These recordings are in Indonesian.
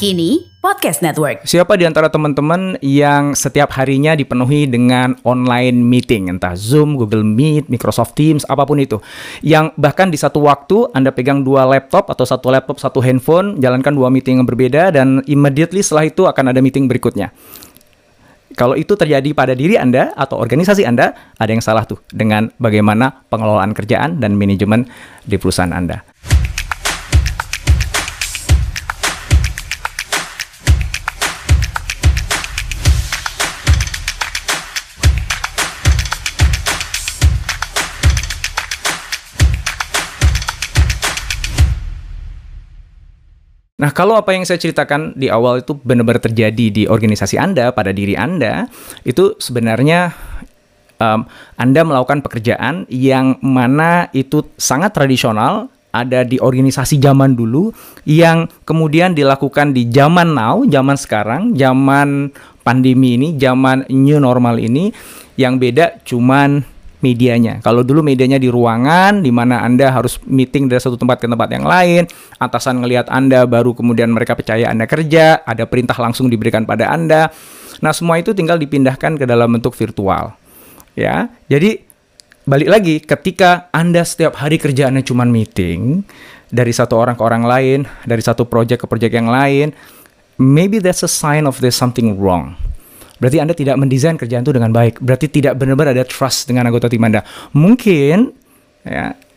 Kini Podcast Network. Siapa di antara teman-teman yang setiap harinya dipenuhi dengan online meeting, entah Zoom, Google Meet, Microsoft Teams, apa pun itu, yang bahkan di satu waktu Anda pegang dua laptop atau satu laptop, satu handphone, jalankan dua meeting yang berbeda, dan immediately setelah itu akan ada meeting berikutnya. Kalau itu terjadi pada diri Anda atau organisasi Anda, ada yang salah tuh dengan bagaimana pengelolaan kerjaan dan manajemen di perusahaan Anda. Nah, kalau apa yang saya ceritakan di awal itu benar-benar terjadi di organisasi Anda, pada diri Anda, itu sebenarnya um, Anda melakukan pekerjaan yang mana itu sangat tradisional, ada di organisasi zaman dulu, yang kemudian dilakukan di zaman now, zaman sekarang, zaman pandemi ini, zaman new normal ini, yang beda cuman medianya. Kalau dulu medianya di ruangan, di mana Anda harus meeting dari satu tempat ke tempat yang lain, atasan ngelihat Anda, baru kemudian mereka percaya Anda kerja, ada perintah langsung diberikan pada Anda. Nah, semua itu tinggal dipindahkan ke dalam bentuk virtual. Ya, jadi balik lagi, ketika Anda setiap hari kerjaannya cuma meeting, dari satu orang ke orang lain, dari satu project ke project yang lain, maybe that's a sign of there's something wrong Berarti Anda tidak mendesain kerjaan itu dengan baik. Berarti tidak benar-benar ada trust dengan anggota tim Anda. Mungkin ya,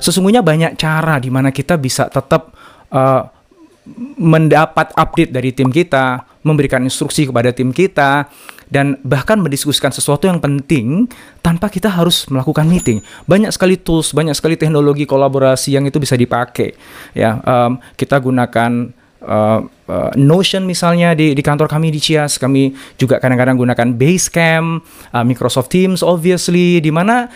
Sesungguhnya banyak cara di mana kita bisa tetap uh, mendapat update dari tim kita, memberikan instruksi kepada tim kita, dan bahkan mendiskusikan sesuatu yang penting tanpa kita harus melakukan meeting. Banyak sekali tools, banyak sekali teknologi kolaborasi yang itu bisa dipakai. Ya, um, kita gunakan uh, uh, Notion misalnya di di kantor kami di Cias, kami juga kadang-kadang gunakan Basecamp, uh, Microsoft Teams, obviously, di mana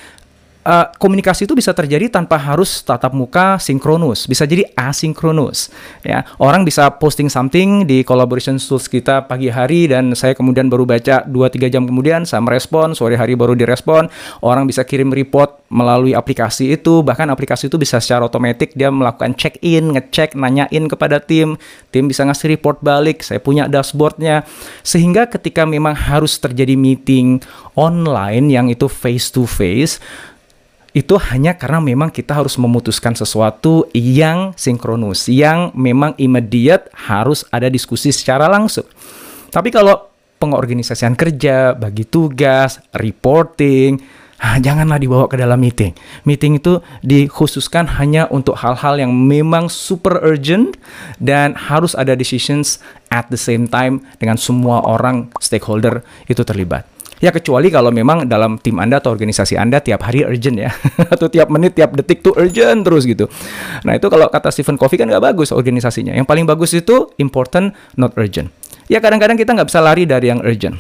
uh, komunikasi itu bisa terjadi tanpa harus tatap muka sinkronus, bisa jadi asinkronus. Ya, orang bisa posting something di collaboration tools kita pagi hari dan saya kemudian baru baca 2-3 jam kemudian saya merespon, sore hari baru direspon. Orang bisa kirim report melalui aplikasi itu, bahkan aplikasi itu bisa secara otomatis dia melakukan check in, ngecek, nanyain kepada tim, tim bisa ngasih report balik. Saya punya dashboardnya, sehingga ketika memang harus terjadi meeting online yang itu face to face itu hanya karena memang kita harus memutuskan sesuatu yang sinkronus, yang memang immediate harus ada diskusi secara langsung. Tapi kalau pengorganisasian kerja, bagi tugas, reporting, ah, janganlah dibawa ke dalam meeting. Meeting itu dikhususkan hanya untuk hal-hal yang memang super urgent dan harus ada decisions at the same time dengan semua orang stakeholder itu terlibat. Ya kecuali kalau memang dalam tim Anda atau organisasi Anda tiap hari urgent ya. atau tiap menit, tiap detik tuh urgent terus gitu. Nah itu kalau kata Stephen Covey kan nggak bagus organisasinya. Yang paling bagus itu important, not urgent. Ya kadang-kadang kita nggak bisa lari dari yang urgent.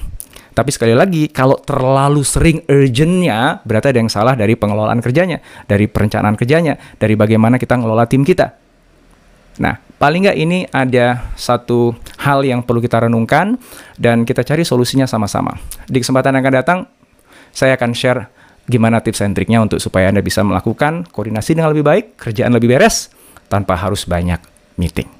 Tapi sekali lagi, kalau terlalu sering urgentnya, berarti ada yang salah dari pengelolaan kerjanya, dari perencanaan kerjanya, dari bagaimana kita ngelola tim kita. Nah, paling nggak ini ada satu hal yang perlu kita renungkan dan kita cari solusinya sama-sama. Di kesempatan yang akan datang, saya akan share gimana tips and triknya untuk supaya Anda bisa melakukan koordinasi dengan lebih baik, kerjaan lebih beres, tanpa harus banyak meeting.